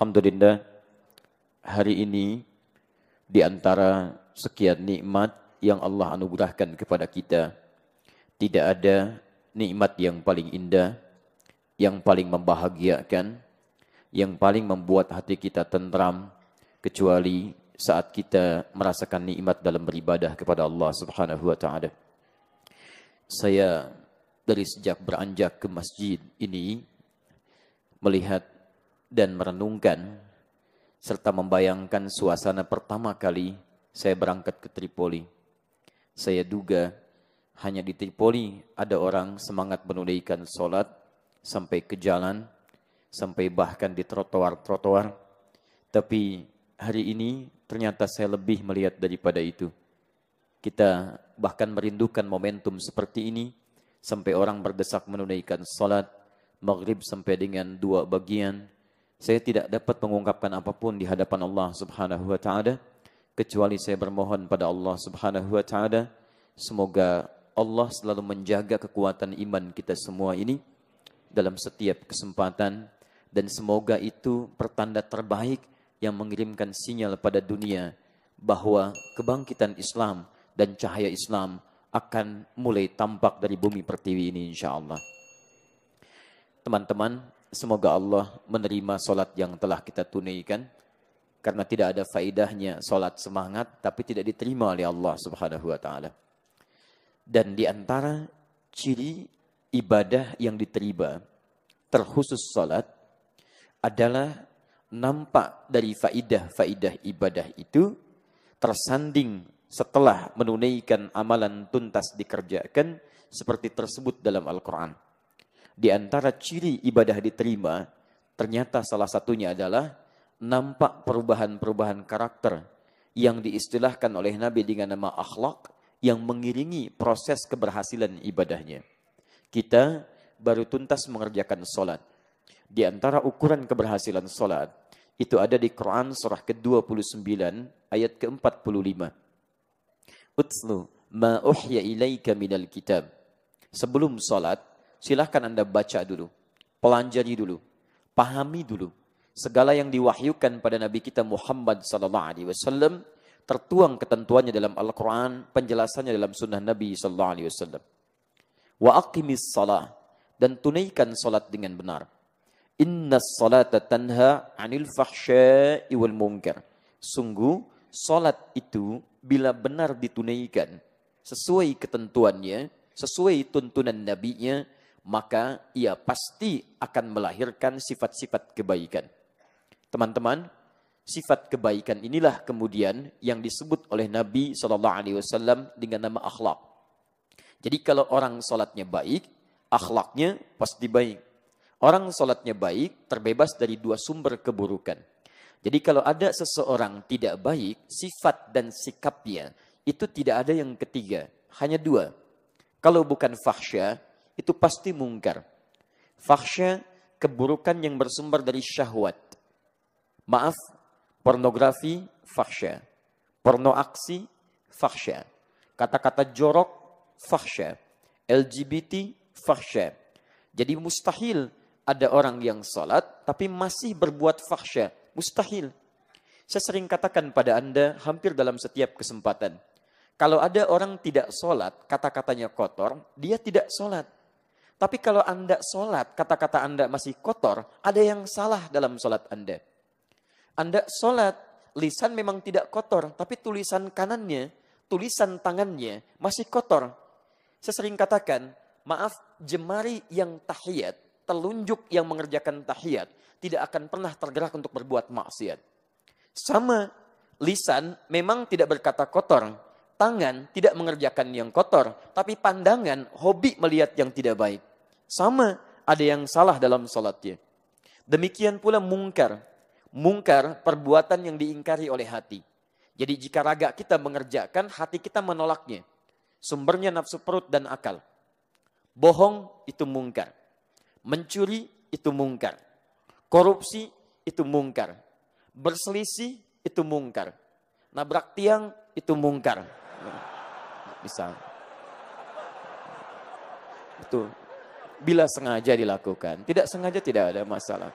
Alhamdulillah hari ini di antara sekian nikmat yang Allah anugerahkan kepada kita tidak ada nikmat yang paling indah, yang paling membahagiakan, yang paling membuat hati kita tentram kecuali saat kita merasakan nikmat dalam beribadah kepada Allah Subhanahu wa taala. Saya dari sejak beranjak ke masjid ini melihat dan merenungkan serta membayangkan suasana pertama kali saya berangkat ke Tripoli. Saya duga hanya di Tripoli ada orang semangat menunaikan sholat sampai ke jalan, sampai bahkan di trotoar-trotoar. Tapi hari ini ternyata saya lebih melihat daripada itu. Kita bahkan merindukan momentum seperti ini sampai orang berdesak menunaikan sholat, maghrib sampai dengan dua bagian. Saya tidak dapat mengungkapkan apa pun di hadapan Allah Subhanahu wa taala kecuali saya bermohon pada Allah Subhanahu wa taala semoga Allah selalu menjaga kekuatan iman kita semua ini dalam setiap kesempatan dan semoga itu pertanda terbaik yang mengirimkan sinyal pada dunia bahwa kebangkitan Islam dan cahaya Islam akan mulai tampak dari bumi pertiwi ini insya Allah. Teman-teman, semoga Allah menerima solat yang telah kita tunaikan. Karena tidak ada faidahnya solat semangat, tapi tidak diterima oleh Allah subhanahu wa ta'ala. Dan di antara ciri ibadah yang diterima, terkhusus solat, adalah nampak dari faidah-faidah ibadah itu tersanding setelah menunaikan amalan tuntas dikerjakan seperti tersebut dalam Al-Quran. Di antara ciri ibadah diterima, ternyata salah satunya adalah nampak perubahan-perubahan karakter yang diistilahkan oleh Nabi dengan nama akhlak yang mengiringi proses keberhasilan ibadahnya. Kita baru tuntas mengerjakan solat. Di antara ukuran keberhasilan solat, itu ada di Quran surah ke-29 ayat ke-45. Utslu ma uhya ilaika minal kitab. Sebelum solat, silahkan Anda baca dulu, pelajari dulu, pahami dulu. Segala yang diwahyukan pada Nabi kita Muhammad sallallahu alaihi wasallam tertuang ketentuannya dalam Al-Qur'an, penjelasannya dalam sunnah Nabi sallallahu alaihi wasallam. Wa aqimis salah dan tunaikan salat dengan benar. Inna salata tanha 'anil fahsya'i wal munkar. Sungguh salat itu bila benar ditunaikan sesuai ketentuannya, sesuai tuntunan nabinya, maka ia pasti akan melahirkan sifat-sifat kebaikan. Teman-teman, sifat kebaikan inilah kemudian yang disebut oleh Nabi Shallallahu Alaihi Wasallam dengan nama akhlak. Jadi kalau orang sholatnya baik, akhlaknya pasti baik. Orang sholatnya baik terbebas dari dua sumber keburukan. Jadi kalau ada seseorang tidak baik, sifat dan sikapnya itu tidak ada yang ketiga, hanya dua. Kalau bukan fahsya, itu pasti mungkar. Fakhsya, keburukan yang bersumber dari syahwat. Maaf, pornografi, fakhsya. Porno aksi, fakhsya. Kata-kata jorok, fakhsya. LGBT, fakhsya. Jadi mustahil ada orang yang salat tapi masih berbuat fakhsya. Mustahil. Saya sering katakan pada Anda hampir dalam setiap kesempatan. Kalau ada orang tidak sholat, kata-katanya kotor, dia tidak sholat. Tapi kalau Anda sholat, kata-kata Anda masih kotor, ada yang salah dalam sholat Anda. Anda sholat, lisan memang tidak kotor, tapi tulisan kanannya, tulisan tangannya masih kotor. Saya sering katakan, maaf, jemari yang tahiyat, telunjuk yang mengerjakan tahiyat, tidak akan pernah tergerak untuk berbuat maksiat. Sama, lisan memang tidak berkata kotor, tangan tidak mengerjakan yang kotor, tapi pandangan hobi melihat yang tidak baik. Sama, ada yang salah dalam salatnya. Demikian pula mungkar. Mungkar perbuatan yang diingkari oleh hati. Jadi jika raga kita mengerjakan, hati kita menolaknya. Sumbernya nafsu perut dan akal. Bohong itu mungkar. Mencuri itu mungkar. Korupsi itu mungkar. Berselisih itu mungkar. Nabrak tiang itu mungkar. Bisa. Itu bila sengaja dilakukan. Tidak sengaja tidak ada masalah.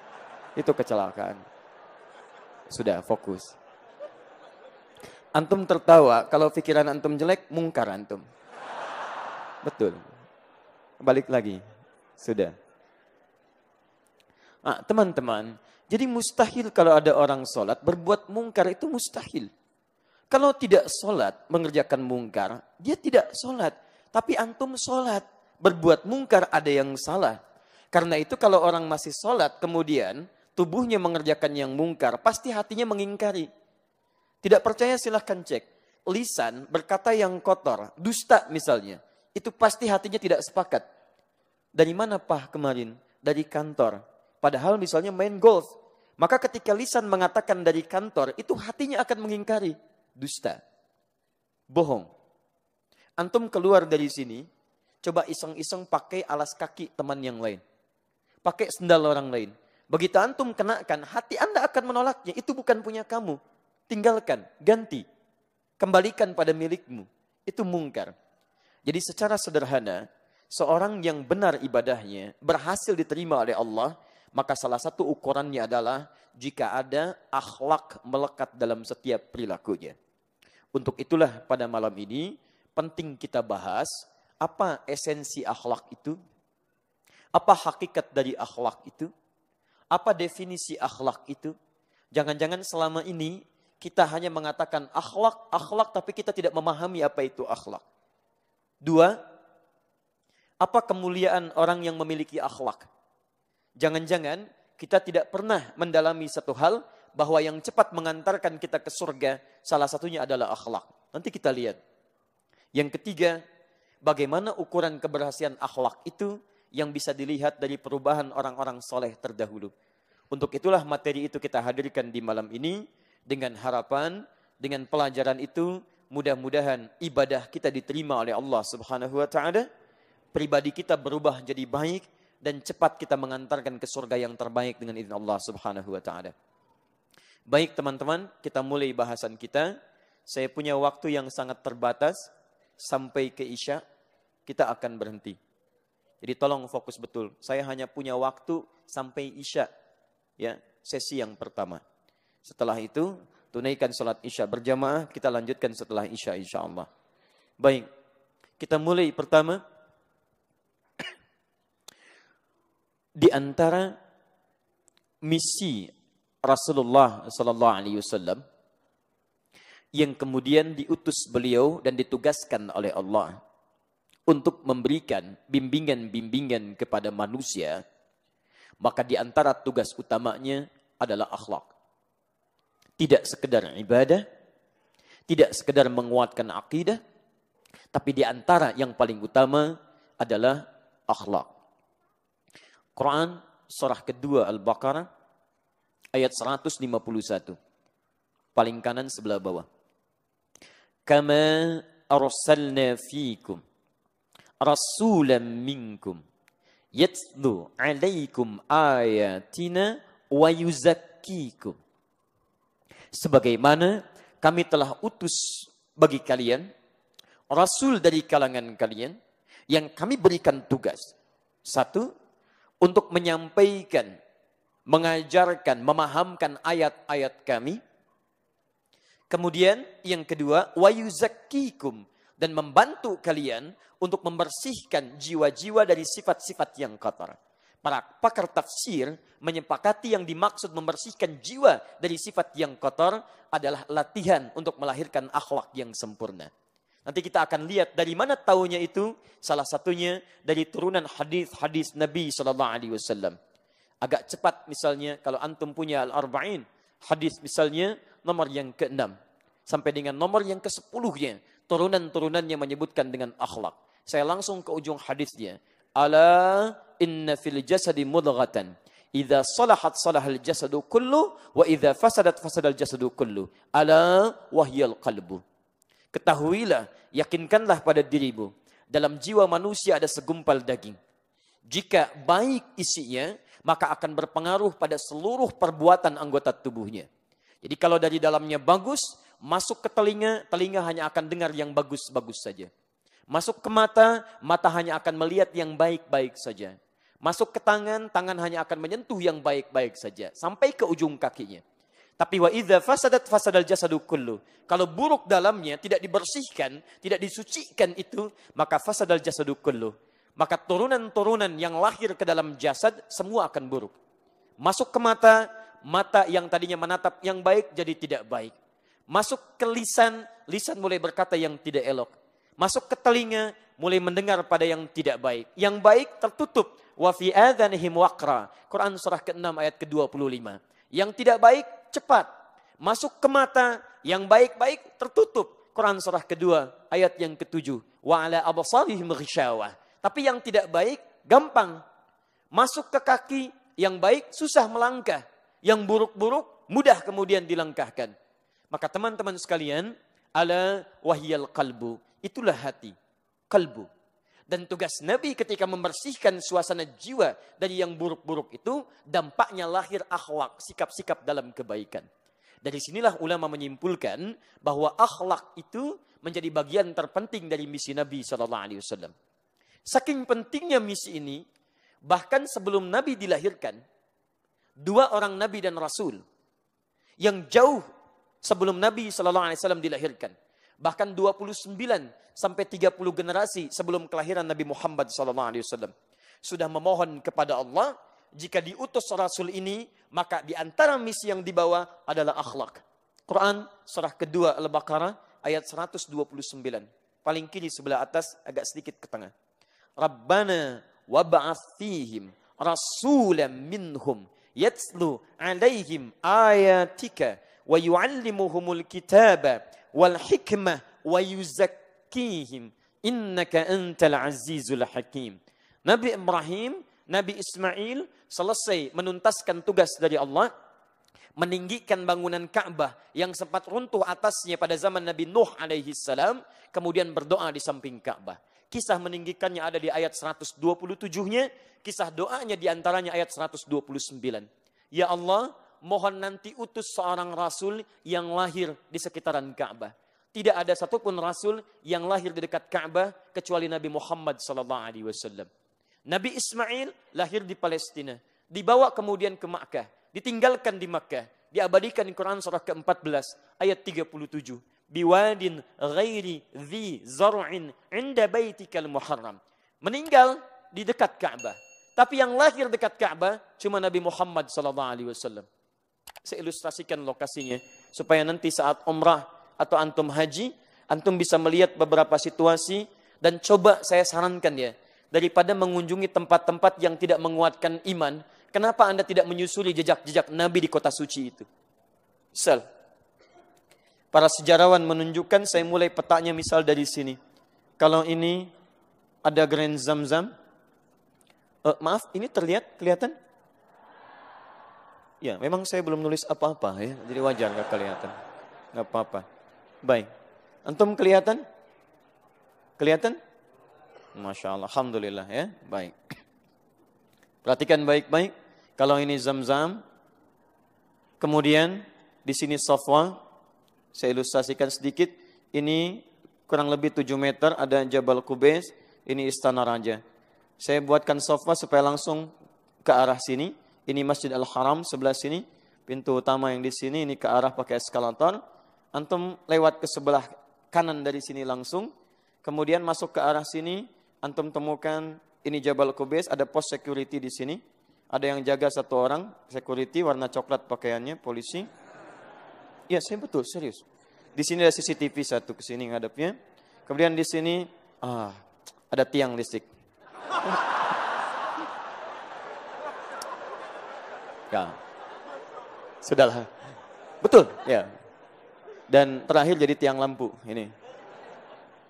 Itu kecelakaan. Sudah fokus. Antum tertawa, kalau pikiran antum jelek, mungkar antum. Betul. Balik lagi. Sudah. Ah, teman-teman, jadi mustahil kalau ada orang sholat, berbuat mungkar itu mustahil. Kalau tidak sholat, mengerjakan mungkar, dia tidak sholat. Tapi antum sholat, berbuat mungkar ada yang salah. Karena itu kalau orang masih sholat, kemudian tubuhnya mengerjakan yang mungkar, pasti hatinya mengingkari. Tidak percaya silahkan cek. Lisan berkata yang kotor, dusta misalnya. Itu pasti hatinya tidak sepakat. Dari mana pah kemarin? Dari kantor Padahal misalnya main golf. Maka ketika lisan mengatakan dari kantor, itu hatinya akan mengingkari. Dusta. Bohong. Antum keluar dari sini, coba iseng-iseng pakai alas kaki teman yang lain. Pakai sendal orang lain. Begitu antum kenakan, hati anda akan menolaknya. Itu bukan punya kamu. Tinggalkan, ganti. Kembalikan pada milikmu. Itu mungkar. Jadi secara sederhana, seorang yang benar ibadahnya, berhasil diterima oleh Allah, maka salah satu ukurannya adalah jika ada akhlak melekat dalam setiap perilakunya. Untuk itulah pada malam ini penting kita bahas apa esensi akhlak itu, apa hakikat dari akhlak itu, apa definisi akhlak itu. Jangan-jangan selama ini kita hanya mengatakan akhlak, akhlak tapi kita tidak memahami apa itu akhlak. Dua, apa kemuliaan orang yang memiliki akhlak? Jangan-jangan kita tidak pernah mendalami satu hal bahwa yang cepat mengantarkan kita ke surga salah satunya adalah akhlak. Nanti kita lihat. Yang ketiga, bagaimana ukuran keberhasilan akhlak itu yang bisa dilihat dari perubahan orang-orang soleh terdahulu. Untuk itulah materi itu kita hadirkan di malam ini dengan harapan, dengan pelajaran itu mudah-mudahan ibadah kita diterima oleh Allah Subhanahu wa taala, pribadi kita berubah jadi baik dan cepat kita mengantarkan ke surga yang terbaik dengan izin Allah Subhanahu wa taala. Baik teman-teman, kita mulai bahasan kita. Saya punya waktu yang sangat terbatas sampai ke Isya kita akan berhenti. Jadi tolong fokus betul. Saya hanya punya waktu sampai Isya ya, sesi yang pertama. Setelah itu tunaikan salat Isya berjamaah, kita lanjutkan setelah Isya insyaallah. Baik. Kita mulai pertama di antara misi Rasulullah sallallahu alaihi wasallam yang kemudian diutus beliau dan ditugaskan oleh Allah untuk memberikan bimbingan-bimbingan kepada manusia maka di antara tugas utamanya adalah akhlak tidak sekedar ibadah tidak sekedar menguatkan akidah tapi di antara yang paling utama adalah akhlak Quran surah kedua Al-Baqarah ayat 151. Paling kanan sebelah bawah. Kama arsalna fikum rasulan minkum yatlu alaikum ayatina wa yuzakkikum. Sebagaimana kami telah utus bagi kalian rasul dari kalangan kalian yang kami berikan tugas. Satu, untuk menyampaikan, mengajarkan, memahamkan ayat-ayat kami. Kemudian yang kedua, wayuzakkikum dan membantu kalian untuk membersihkan jiwa-jiwa dari sifat-sifat yang kotor. Para pakar tafsir menyepakati yang dimaksud membersihkan jiwa dari sifat yang kotor adalah latihan untuk melahirkan akhlak yang sempurna. Nanti kita akan lihat dari mana taunya itu. Salah satunya dari turunan hadis-hadis Nabi Sallallahu Alaihi Wasallam. Agak cepat misalnya kalau antum punya al-arba'in. Hadis misalnya nomor yang ke-6. Sampai dengan nomor yang ke-10-nya. Turunan-turunannya menyebutkan dengan akhlak. Saya langsung ke ujung hadisnya. Ala inna fil jasadi mudghatan. Idza salahat salahal jasadu kullu wa idza fasadat fasadal jasadu kullu. Ala wahyal qalbu. Ketahuilah, yakinkanlah pada dirimu. Dalam jiwa manusia ada segumpal daging. Jika baik isinya, maka akan berpengaruh pada seluruh perbuatan anggota tubuhnya. Jadi kalau dari dalamnya bagus, masuk ke telinga, telinga hanya akan dengar yang bagus-bagus saja. Masuk ke mata, mata hanya akan melihat yang baik-baik saja. Masuk ke tangan, tangan hanya akan menyentuh yang baik-baik saja. Sampai ke ujung kakinya. Tapi wa idza fasadat fasadal jasadu kullu. Kalau buruk dalamnya tidak dibersihkan, tidak disucikan itu, maka fasadal jasadu kullu. Maka turunan-turunan yang lahir ke dalam jasad semua akan buruk. Masuk ke mata, mata yang tadinya menatap yang baik jadi tidak baik. Masuk ke lisan, lisan mulai berkata yang tidak elok. Masuk ke telinga, mulai mendengar pada yang tidak baik. Yang baik tertutup. Wa fi adhanihim waqra. Quran surah ke-6 ayat ke-25. Yang tidak baik cepat. Masuk ke mata, yang baik-baik tertutup. Quran surah kedua, ayat yang ketujuh. Wa ala abasarihim ghisyawah. Tapi yang tidak baik, gampang. Masuk ke kaki, yang baik susah melangkah. Yang buruk-buruk, mudah kemudian dilangkahkan. Maka teman-teman sekalian, ala wahyal kalbu. Itulah hati. Kalbu. Dan tugas Nabi ketika membersihkan suasana jiwa dari yang buruk-buruk itu, dampaknya lahir akhlak, sikap-sikap dalam kebaikan. Dari sinilah ulama menyimpulkan bahwa akhlak itu menjadi bagian terpenting dari misi Nabi Wasallam. Saking pentingnya misi ini, bahkan sebelum Nabi dilahirkan, dua orang Nabi dan Rasul yang jauh sebelum Nabi Shallallahu Alaihi Wasallam dilahirkan, bahkan 29 sampai 30 generasi sebelum kelahiran Nabi Muhammad SAW sudah memohon kepada Allah jika diutus Rasul ini maka di antara misi yang dibawa adalah akhlak. Quran surah kedua Al-Baqarah ayat 129. Paling kiri sebelah atas agak sedikit ke tengah. Rabbana wab'ath fihim rasulan minhum yatslu alaihim ayatika wa yu'allimuhumul kitaba wal hikmah wa yuzakkihim innaka. Nabi Ibrahim, Nabi Ismail selesai menuntaskan tugas dari Allah meninggikan bangunan Ka'bah yang sempat runtuh atasnya pada zaman Nabi Nuh alaihi salam, kemudian berdoa di samping Ka'bah. Kisah meninggikannya ada di ayat 127-nya, kisah doanya di antaranya ayat 129. Ya Allah, mohon nanti utus seorang rasul yang lahir di sekitaran Ka'bah. Tidak ada satupun rasul yang lahir di dekat Ka'bah kecuali Nabi Muhammad sallallahu alaihi wasallam. Nabi Ismail lahir di Palestina, dibawa kemudian ke Makkah, ditinggalkan di Makkah, diabadikan di Quran surah ke-14 ayat 37. Biwadin ghairi dhi zar'in inda baitikal muharram. Meninggal di dekat Ka'bah. Tapi yang lahir dekat Ka'bah cuma Nabi Muhammad sallallahu alaihi wasallam. Saya ilustrasikan lokasinya supaya nanti saat umrah atau antum haji, antum bisa melihat beberapa situasi dan coba saya sarankan ya, daripada mengunjungi tempat-tempat yang tidak menguatkan iman, kenapa Anda tidak menyusuri jejak-jejak Nabi di kota suci itu? Misal, para sejarawan menunjukkan, saya mulai petanya misal dari sini. Kalau ini ada Grand Zamzam, uh, maaf, ini terlihat, kelihatan? Ya, memang saya belum nulis apa-apa ya, jadi wajar nggak kelihatan. Nggak apa-apa. Baik. Antum kelihatan? Kelihatan? Masya Allah, Alhamdulillah ya. Baik. Perhatikan baik-baik. Kalau ini zam-zam. Kemudian di sini sofwa. Saya ilustrasikan sedikit. Ini kurang lebih 7 meter. Ada Jabal Kubes. Ini istana raja. Saya buatkan sofwa supaya langsung ke arah sini. Ini Masjid Al-Haram sebelah sini. Pintu utama yang di sini ini ke arah pakai eskalator. Antum lewat ke sebelah kanan dari sini langsung. Kemudian masuk ke arah sini. Antum temukan ini Jabal Kubes. Ada pos security di sini. Ada yang jaga satu orang. Security warna coklat pakaiannya. Polisi. Ya saya betul serius. Di sini ada CCTV satu ke sini ngadepnya. Kemudian di sini ah, ada tiang listrik. Ya. Sudahlah. Betul, ya. Dan terakhir jadi tiang lampu ini.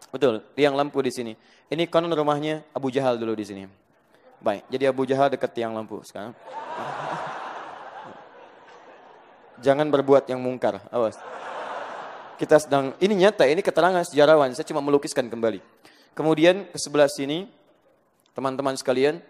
Betul, tiang lampu di sini. Ini konon rumahnya Abu Jahal dulu di sini. Baik, jadi Abu Jahal dekat tiang lampu sekarang. Jangan berbuat yang mungkar, awas. Kita sedang, ini nyata, ini keterangan sejarawan, saya cuma melukiskan kembali. Kemudian ke sebelah sini, teman-teman sekalian,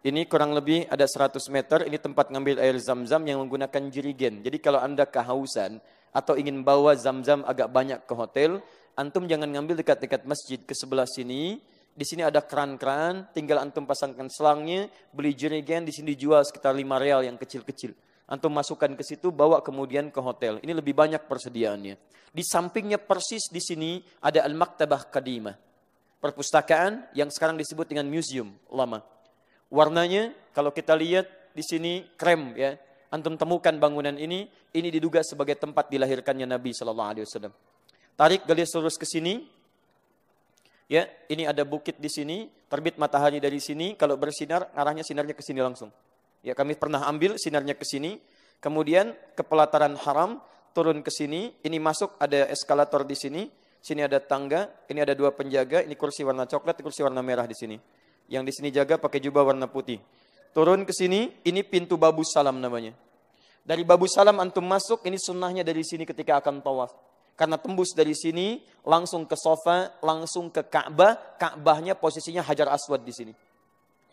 ini kurang lebih ada 100 meter, ini tempat ngambil air zam-zam yang menggunakan jirigen. Jadi kalau Anda kehausan atau ingin bawa zam-zam agak banyak ke hotel, antum jangan ngambil dekat-dekat masjid ke sebelah sini. Di sini ada keran-keran, tinggal antum pasangkan selangnya, beli jirigen, di sini dijual sekitar 5 real yang kecil-kecil. Antum masukkan ke situ, bawa kemudian ke hotel. Ini lebih banyak persediaannya. Di sampingnya persis di sini ada Al-Maktabah Kadimah. Perpustakaan yang sekarang disebut dengan museum lama. Warnanya kalau kita lihat di sini krem ya. Antum temukan bangunan ini, ini diduga sebagai tempat dilahirkannya Nabi Shallallahu Alaihi Wasallam. Tarik garis lurus ke sini. Ya, ini ada bukit di sini, terbit matahari dari sini. Kalau bersinar, arahnya sinarnya ke sini langsung. Ya kami pernah ambil sinarnya ke sini, kemudian ke pelataran haram, turun ke sini, ini masuk ada eskalator di sini, sini ada tangga, ini ada dua penjaga, ini kursi warna coklat, kursi warna merah di sini. Yang di sini jaga pakai jubah warna putih. Turun ke sini, ini pintu babu salam namanya. Dari babu salam antum masuk, ini sunnahnya dari sini ketika akan tawaf. Karena tembus dari sini, langsung ke sofa, langsung ke Ka'bah. Ka'bahnya posisinya Hajar Aswad di sini.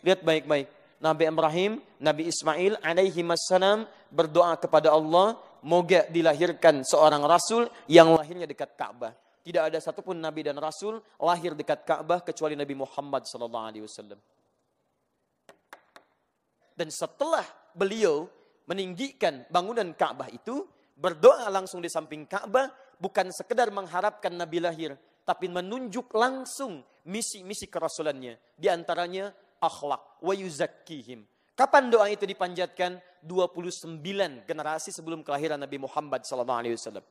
Lihat baik-baik. Nabi Ibrahim, Nabi Ismail alaihi wassalam berdoa kepada Allah, moga dilahirkan seorang rasul yang lahirnya dekat Ka'bah. Tidak ada satupun nabi dan rasul lahir dekat Ka'bah kecuali Nabi Muhammad sallallahu alaihi wasallam. Dan setelah beliau meninggikan bangunan Ka'bah itu, berdoa langsung di samping Ka'bah bukan sekedar mengharapkan nabi lahir, tapi menunjuk langsung misi-misi kerasulannya. Di antaranya akhlak wa yuzakkihim. Kapan doa itu dipanjatkan? 29 generasi sebelum kelahiran Nabi Muhammad sallallahu alaihi wasallam.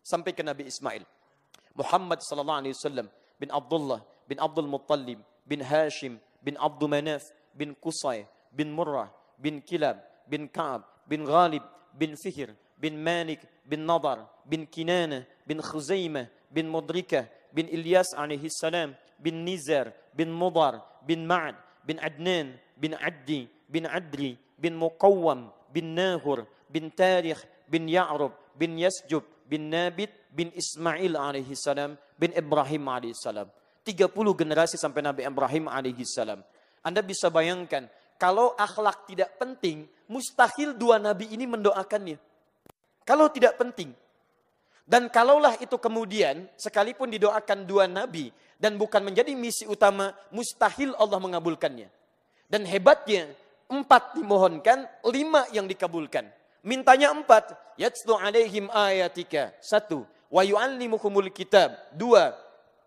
Sampai ke Nabi Ismail. Muhammad sallallahu alaihi wasallam bin Abdullah bin Abdul Muttalib bin Hashim bin Abdul Manaf bin Qusay bin Murrah bin Kilab bin Ka'ab bin Ghalib bin Fihr bin Malik bin Nadar bin Kinana bin Khuzaimah bin Mudrikah bin Ilyas alaihi salam bin Nizar bin Mudar bin Ma'ad bin Adnan bin Addi bin Adri bin Muqawwam bin Nahur bin Tarikh bin Ya'rub bin Yasjub bin Nabit bin Ismail alaihi salam bin Ibrahim alaihi salam. 30 generasi sampai Nabi Ibrahim alaihi salam. Anda bisa bayangkan kalau akhlak tidak penting, mustahil dua nabi ini mendoakannya. Kalau tidak penting. Dan kalaulah itu kemudian, sekalipun didoakan dua nabi, dan bukan menjadi misi utama, mustahil Allah mengabulkannya. Dan hebatnya, empat dimohonkan, lima yang dikabulkan. Mintanya empat, yatslu alaihim ayatika. Satu, wa yu'allimukumul kitab. Dua,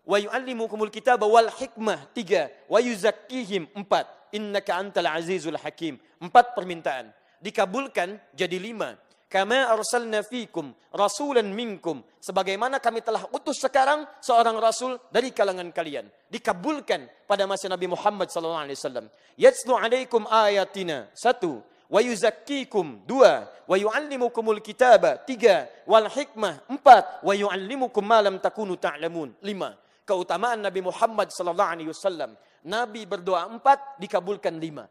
wa yu'allimukumul kitab wal hikmah. Tiga, wa yuzakkihim. Empat, innaka antal azizul hakim. Empat permintaan. Dikabulkan jadi lima. Kama arsalna fikum rasulan minkum. Sebagaimana kami telah utus sekarang seorang rasul dari kalangan kalian. Dikabulkan pada masa Nabi Muhammad SAW. Yatslu alaikum ayatina. Satu. Wa yuzakkikum. Dua. Wa yu'allimukumul kitaba. Tiga. Wal hikmah. Empat. Wa yu'allimukum ma lam takunu ta'lamun. Lima. Keutamaan Nabi Muhammad SAW. Nabi berdoa empat, dikabulkan lima.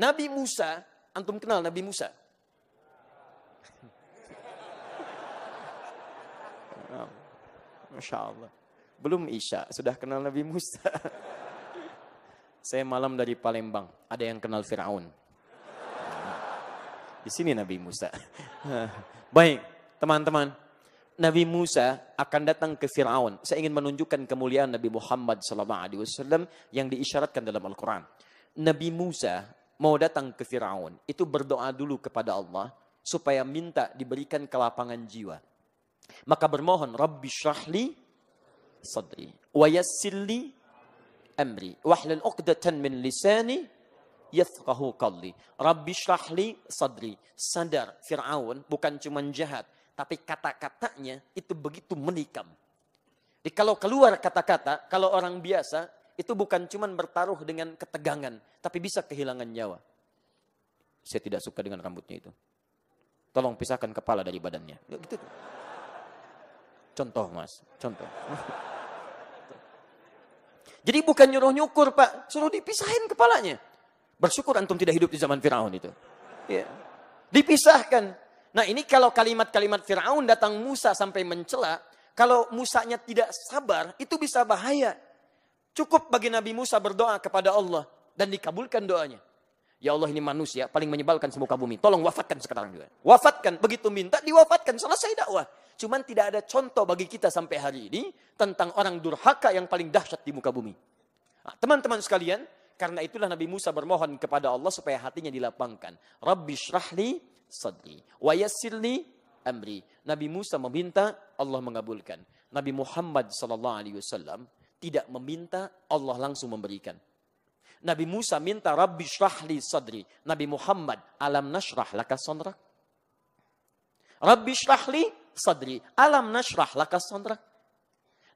Nabi Musa, antum kenal Nabi Musa? Masya Allah. Belum Isya, sudah kenal Nabi Musa. Saya malam dari Palembang, ada yang kenal Fir'aun. Di sini Nabi Musa. Baik, teman-teman. Nabi Musa akan datang ke Fir'aun. Saya ingin menunjukkan kemuliaan Nabi Muhammad SAW yang diisyaratkan dalam Al-Quran. Nabi Musa mau datang ke Fir'aun. Itu berdoa dulu kepada Allah supaya minta diberikan kelapangan jiwa. Maka bermohon, Rabbi syahli sadri, wa yassirli amri, wahlul uqdatan min lisani, yafqahu qalli. Rabbi syahli sadri. Sadar, Fir'aun bukan cuma jahat, tapi kata-katanya itu begitu menikam. Jadi kalau keluar kata-kata, kalau orang biasa, itu bukan cuma bertaruh dengan ketegangan, tapi bisa kehilangan nyawa. Saya tidak suka dengan rambutnya itu. Tolong pisahkan kepala dari badannya. Gitu. Contoh mas, contoh. Jadi bukan nyuruh nyukur pak, suruh dipisahin kepalanya. Bersyukur antum tidak hidup di zaman Fir'aun itu. Ya. Dipisahkan. Nah ini kalau kalimat-kalimat Fir'aun datang Musa sampai mencela, kalau Musanya tidak sabar, itu bisa bahaya. Cukup bagi Nabi Musa berdoa kepada Allah dan dikabulkan doanya. Ya Allah ini manusia paling menyebalkan semuka bumi. Tolong wafatkan sekarang juga. Wafatkan. Begitu minta diwafatkan. Selesai dakwah. Cuman tidak ada contoh bagi kita sampai hari ini tentang orang durhaka yang paling dahsyat di muka bumi. Nah, teman-teman sekalian, Karena itulah Nabi Musa bermohon kepada Allah supaya hatinya dilapangkan. Rabbi syrahli sadri wa yassirli amri. Nabi Musa meminta, Allah mengabulkan. Nabi Muhammad sallallahu alaihi wasallam tidak meminta, Allah langsung memberikan. Nabi Musa minta Rabbi syrahli sadri. Nabi Muhammad alam nashrah laka sadrak. Rabbi syrahli sadri. Alam nashrah laka sadrak.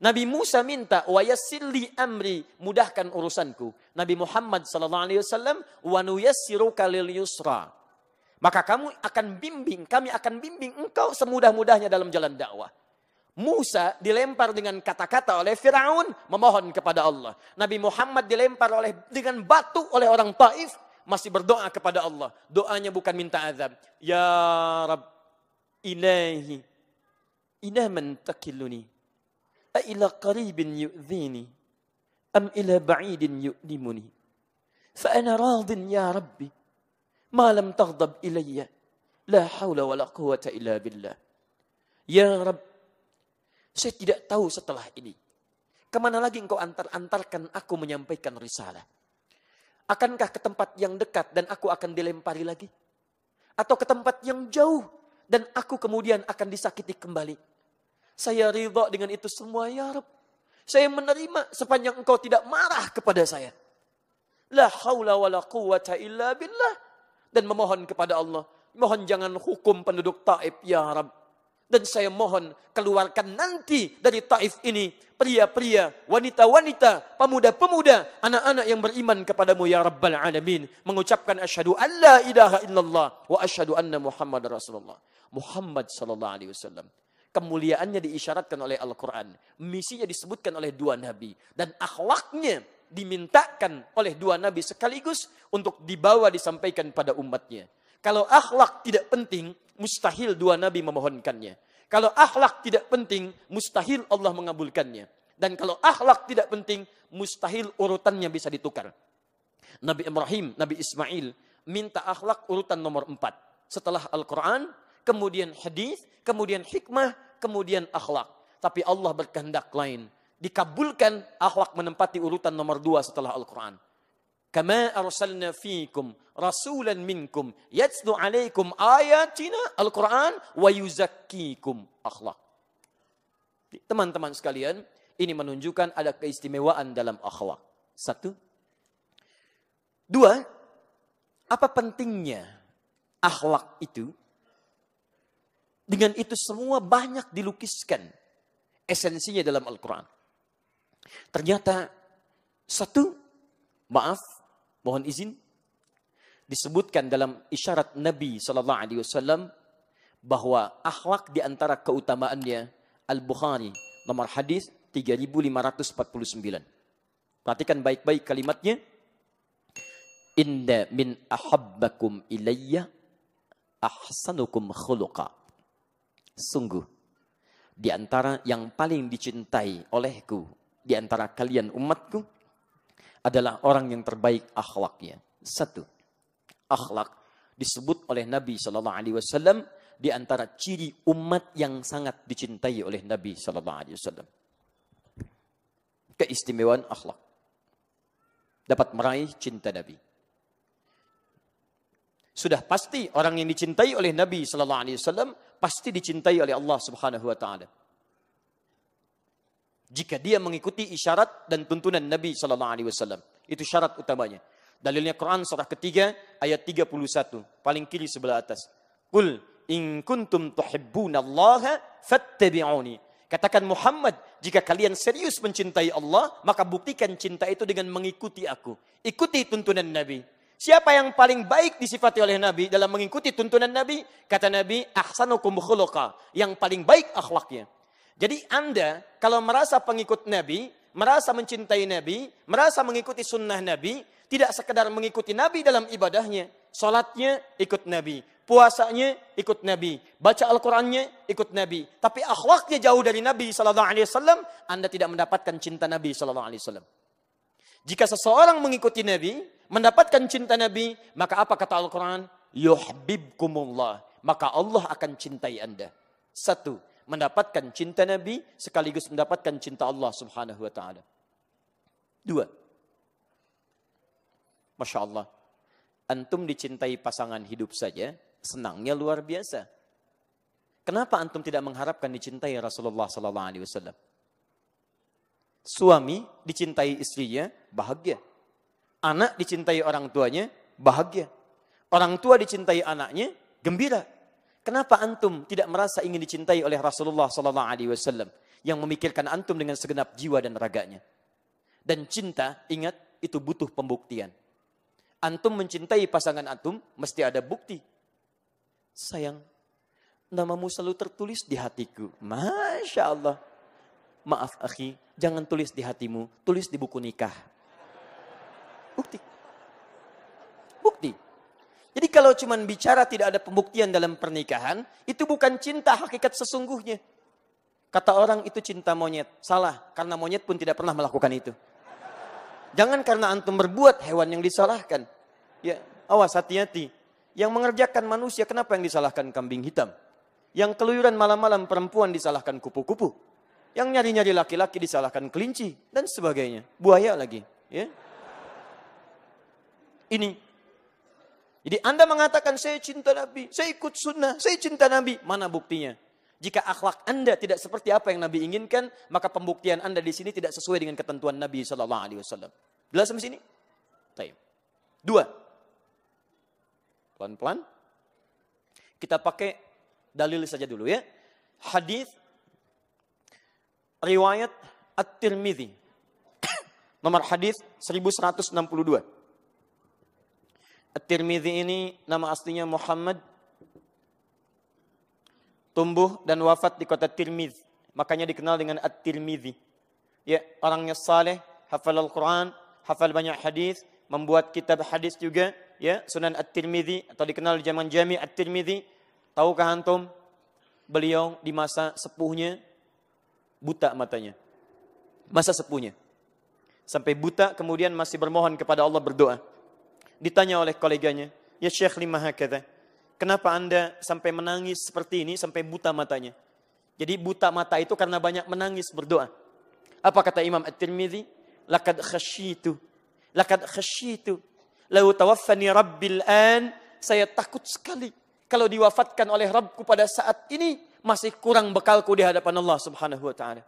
Nabi Musa minta wa yassirli amri, mudahkan urusanku. Nabi Muhammad sallallahu alaihi wasallam wa nuyassiruka lil yusra. Maka kamu akan bimbing, kami akan bimbing engkau semudah-mudahnya dalam jalan dakwah. Musa dilempar dengan kata-kata oleh Firaun memohon kepada Allah. Nabi Muhammad dilempar oleh dengan batu oleh orang Taif masih berdoa kepada Allah. Doanya bukan minta azab. Ya Rabb ilahi ila man takiluni أإلى قريب يؤذيني أم إلى بعيد يؤلمني فأنا راض يا ربي ما لم تغضب إلي لا حول ولا قوة إلا بالله Ya Rab, saya tidak tahu setelah ini. Kemana lagi engkau antar-antarkan aku menyampaikan risalah? Akankah ke tempat yang dekat dan aku akan dilempari lagi? Atau ke tempat yang jauh dan aku kemudian akan disakiti kembali? Saya ridha dengan itu semua ya Rab. Saya menerima sepanjang engkau tidak marah kepada saya. La haula wa la quwata illa billah. Dan memohon kepada Allah. Mohon jangan hukum penduduk Taif ya Rab. Dan saya mohon keluarkan nanti dari Taif ini pria-pria, wanita-wanita, pemuda-pemuda, anak-anak yang beriman kepadamu ya Rabbal Alamin. Mengucapkan asyhadu an la ilaha illallah wa asyhadu anna Muhammad Rasulullah. Muhammad sallallahu alaihi wasallam kemuliaannya diisyaratkan oleh Al-Quran. Misinya disebutkan oleh dua nabi. Dan akhlaknya dimintakan oleh dua nabi sekaligus untuk dibawa disampaikan pada umatnya. Kalau akhlak tidak penting, mustahil dua nabi memohonkannya. Kalau akhlak tidak penting, mustahil Allah mengabulkannya. Dan kalau akhlak tidak penting, mustahil urutannya bisa ditukar. Nabi Ibrahim, Nabi Ismail minta akhlak urutan nomor empat. Setelah Al-Quran, kemudian hadis, kemudian hikmah, kemudian akhlak. Tapi Allah berkehendak lain. Dikabulkan akhlak menempati urutan nomor dua setelah Al-Quran. Kama arsalna fikum rasulan minkum yatslu alaikum ayatina Al-Quran wa yuzakkikum akhlak. Teman-teman sekalian, ini menunjukkan ada keistimewaan dalam akhlak. Satu. Dua, apa pentingnya akhlak itu dengan itu semua banyak dilukiskan esensinya dalam Al-Quran. Ternyata satu, maaf, mohon izin, disebutkan dalam isyarat Nabi Wasallam bahwa akhlak di antara keutamaannya Al-Bukhari nomor hadis 3549. Perhatikan baik-baik kalimatnya. Inna min ahabbakum ilayya ahsanukum khuluqa. Sungguh, di antara yang paling dicintai olehku, di antara kalian umatku, adalah orang yang terbaik akhlaknya. Satu, akhlak disebut oleh Nabi Shallallahu Alaihi Wasallam di antara ciri umat yang sangat dicintai oleh Nabi Shallallahu Alaihi Wasallam. Keistimewaan akhlak dapat meraih cinta Nabi. Sudah pasti orang yang dicintai oleh Nabi Shallallahu Alaihi Wasallam pasti dicintai oleh Allah Subhanahu wa taala. Jika dia mengikuti isyarat dan tuntunan Nabi sallallahu alaihi wasallam, itu syarat utamanya. Dalilnya Quran surah ketiga ayat 31, paling kiri sebelah atas. Qul in kuntum tuhibbunallaha fattabi'uni. Katakan Muhammad, jika kalian serius mencintai Allah, maka buktikan cinta itu dengan mengikuti aku. Ikuti tuntunan Nabi. Siapa yang paling baik disifati oleh Nabi dalam mengikuti tuntunan Nabi? Kata Nabi, ahsanukum khuluqa. Yang paling baik akhlaknya. Jadi Anda kalau merasa pengikut Nabi, merasa mencintai Nabi, merasa mengikuti sunnah Nabi, tidak sekedar mengikuti Nabi dalam ibadahnya. Salatnya ikut Nabi. Puasanya ikut Nabi. Baca Al-Qurannya ikut Nabi. Tapi akhlaknya jauh dari Nabi SAW, Anda tidak mendapatkan cinta Nabi SAW. Jika seseorang mengikuti Nabi, mendapatkan cinta Nabi, maka apa kata Al-Quran? Yuhbibkumullah. Maka Allah akan cintai anda. Satu, mendapatkan cinta Nabi sekaligus mendapatkan cinta Allah subhanahu wa ta'ala. Dua, Masya Allah. Antum dicintai pasangan hidup saja, senangnya luar biasa. Kenapa antum tidak mengharapkan dicintai Rasulullah Sallallahu Alaihi Wasallam? Suami dicintai istrinya, bahagia. Anak dicintai orang tuanya, bahagia. Orang tua dicintai anaknya, gembira. Kenapa antum tidak merasa ingin dicintai oleh Rasulullah Sallallahu Alaihi Wasallam yang memikirkan antum dengan segenap jiwa dan raganya? Dan cinta, ingat, itu butuh pembuktian. Antum mencintai pasangan antum, mesti ada bukti. Sayang, namamu selalu tertulis di hatiku. Masya Allah. Maaf akhi, jangan tulis di hatimu, tulis di buku nikah. Bukti. Bukti. Jadi kalau cuma bicara tidak ada pembuktian dalam pernikahan, itu bukan cinta hakikat sesungguhnya. Kata orang itu cinta monyet. Salah, karena monyet pun tidak pernah melakukan itu. Jangan karena antum berbuat hewan yang disalahkan. Ya, awas hati-hati. Yang mengerjakan manusia kenapa yang disalahkan kambing hitam? Yang keluyuran malam-malam perempuan disalahkan kupu-kupu. Yang nyari-nyari laki-laki disalahkan kelinci dan sebagainya. Buaya lagi, ya. Ini. Jadi Anda mengatakan saya cinta Nabi, saya ikut sunnah, saya cinta Nabi. Mana buktinya? Jika akhlak Anda tidak seperti apa yang Nabi inginkan, maka pembuktian Anda di sini tidak sesuai dengan ketentuan Nabi Shallallahu Alaihi Wasallam. Jelas sampai sini? Taib. Dua. Pelan-pelan. Kita pakai dalil saja dulu ya. Hadis riwayat At-Tirmidzi. Nomor hadis 1162. At-Tirmidzi ini nama aslinya Muhammad tumbuh dan wafat di kota Tirmidz. Makanya dikenal dengan At-Tirmidzi. Ya, orangnya saleh, hafal Al-Quran, hafal banyak hadis, membuat kitab hadis juga, ya, Sunan At-Tirmidzi atau dikenal di zaman Jami At-Tirmidzi. Tahukah antum? Beliau di masa sepuhnya buta matanya. Masa sepuhnya. Sampai buta kemudian masih bermohon kepada Allah berdoa. Ditanya oleh koleganya, "Ya Syekh lima hakadha?" Kenapa Anda sampai menangis seperti ini, sampai buta matanya? Jadi buta mata itu karena banyak menangis berdoa. Apa kata Imam At-Tirmidzi? Laqad khasyitu. Laqad khasyitu. Lau tawaffani rabbil an. Saya takut sekali. Kalau diwafatkan oleh Rabbku pada saat ini, masih kurang bekalku di hadapan Allah subhanahu wa ta'ala.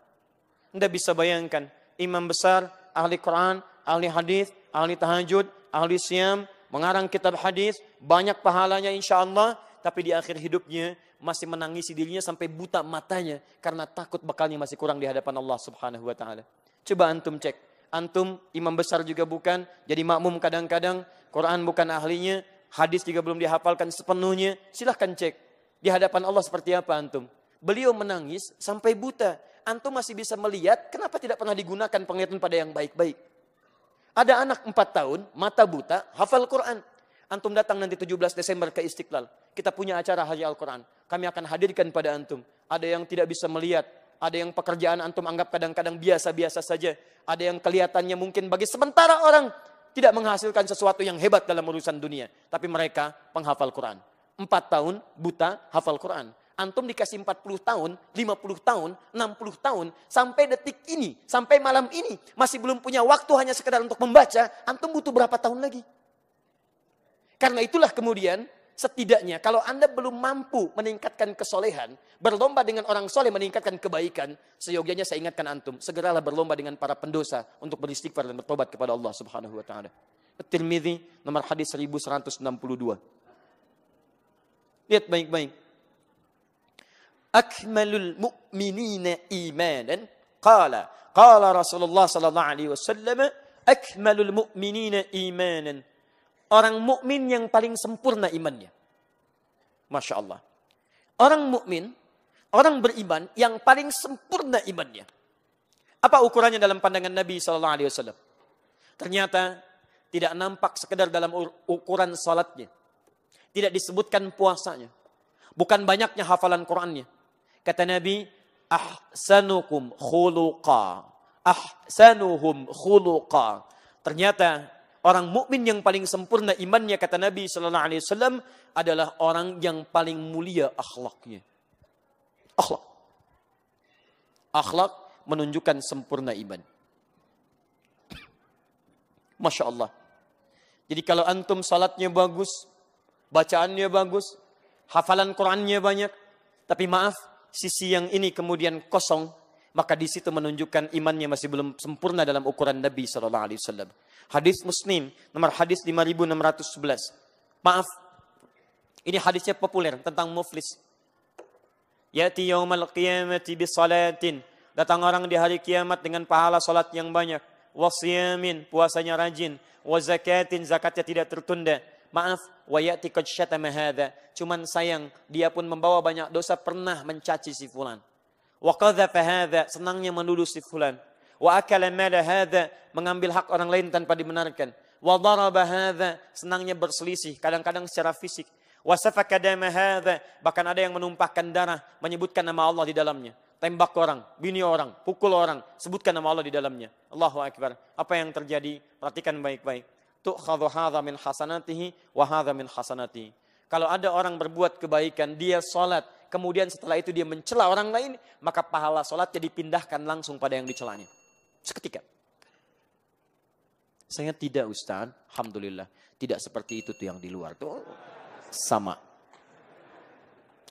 Anda bisa bayangkan, imam besar, ahli Quran, ahli hadis, ahli tahajud, ahli siam, mengarang kitab hadis, banyak pahalanya insya Allah, tapi di akhir hidupnya masih menangisi dirinya sampai buta matanya karena takut bekalnya masih kurang di hadapan Allah Subhanahu wa taala. Coba antum cek. Antum imam besar juga bukan, jadi makmum kadang-kadang, Quran bukan ahlinya, hadis juga belum dihafalkan sepenuhnya. Silahkan cek. Di hadapan Allah seperti apa antum? Beliau menangis sampai buta. Antum masih bisa melihat, kenapa tidak pernah digunakan penglihatan pada yang baik-baik? Ada anak 4 tahun, mata buta, hafal Quran. Antum datang nanti 17 Desember ke Istiqlal. Kita punya acara Haji Al-Quran. Kami akan hadirkan pada antum. Ada yang tidak bisa melihat. Ada yang pekerjaan antum anggap kadang-kadang biasa-biasa saja. Ada yang kelihatannya mungkin bagi sementara orang tidak menghasilkan sesuatu yang hebat dalam urusan dunia. Tapi mereka penghafal Quran. Empat tahun buta hafal Quran. Antum dikasih 40 tahun, 50 tahun, 60 tahun, sampai detik ini, sampai malam ini, masih belum punya waktu hanya sekedar untuk membaca, antum butuh berapa tahun lagi? Karena itulah kemudian, setidaknya kalau Anda belum mampu meningkatkan kesolehan, berlomba dengan orang soleh meningkatkan kebaikan, seyogianya saya ingatkan antum, segeralah berlomba dengan para pendosa untuk beristighfar dan bertobat kepada Allah subhanahu wa ta'ala. Tirmidzi nomor hadis 1162. Lihat baik-baik akmalul mu'minina imanan qala qala Rasulullah sallallahu alaihi wasallam akmalul mu'minina imanan orang mukmin yang paling sempurna imannya. Masya Allah. Orang mukmin orang beriman yang paling sempurna imannya. Apa ukurannya dalam pandangan Nabi sallallahu alaihi wasallam? Ternyata tidak nampak sekedar dalam ukuran salatnya. Tidak disebutkan puasanya. Bukan banyaknya hafalan Qurannya Kata Nabi, ahsanukum khuluqa. Ahsanuhum khuluqa. Ternyata orang mukmin yang paling sempurna imannya kata Nabi sallallahu alaihi wasallam adalah orang yang paling mulia akhlaknya. Akhlak. Akhlak menunjukkan sempurna iman. Masya Allah. Jadi kalau antum salatnya bagus, bacaannya bagus, hafalan Qurannya banyak, tapi maaf, sisi yang ini kemudian kosong, maka di situ menunjukkan imannya masih belum sempurna dalam ukuran Nabi Shallallahu Alaihi Wasallam. Hadis Muslim nomor hadis 5611. Maaf, ini hadisnya populer tentang muflis. Yati yaumal qiyamati bi salatin. Datang orang di hari kiamat dengan pahala salat yang banyak. Wasiyamin, puasanya rajin. Wa zakatin, zakatnya tidak tertunda. Maaf, wa yati qad syatama hadha. Cuman sayang, dia pun membawa banyak dosa pernah mencaci si fulan. Wa qadhafa hadha, senangnya menuduh si fulan. Wa akala mala hadha, mengambil hak orang lain tanpa dibenarkan. Wa daraba hadha, senangnya berselisih, kadang-kadang secara fisik Wasafaka dama hadha. Bahkan ada yang menumpahkan darah, menyebutkan nama Allah di dalamnya. Tembak orang, bini orang, pukul orang, sebutkan nama Allah di dalamnya. Allahu Akbar. Apa yang terjadi? Perhatikan baik-baik. Tu'khadhu min hasanatihi wa min hasanatihi. Kalau ada orang berbuat kebaikan, dia sholat, kemudian setelah itu dia mencela orang lain, maka pahala sholatnya dipindahkan langsung pada yang dicelanya. Seketika. Saya tidak Ustaz, Alhamdulillah. Tidak seperti itu tuh yang di luar. Tuh sama.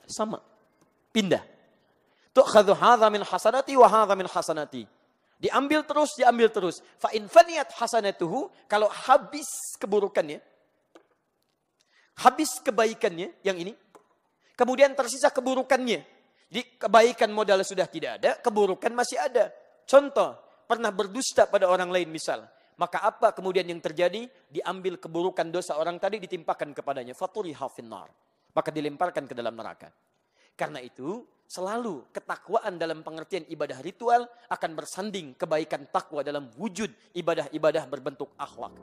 Sama. Pindah. Tu'khadhu hadha min hasanati wa min hasanati. Diambil terus, diambil terus. Fa in faniyat hasanatuhu, kalau habis keburukannya, habis kebaikannya yang ini, kemudian tersisa keburukannya. Jadi kebaikan modal sudah tidak ada, keburukan masih ada. Contoh, pernah berdusta pada orang lain misal. Maka apa kemudian yang terjadi? Diambil keburukan dosa orang tadi ditimpakan kepadanya. Faturi hafinar. Maka dilemparkan ke dalam neraka. Karena itu selalu ketakwaan dalam pengertian ibadah ritual akan bersanding kebaikan takwa dalam wujud ibadah-ibadah berbentuk akhlak.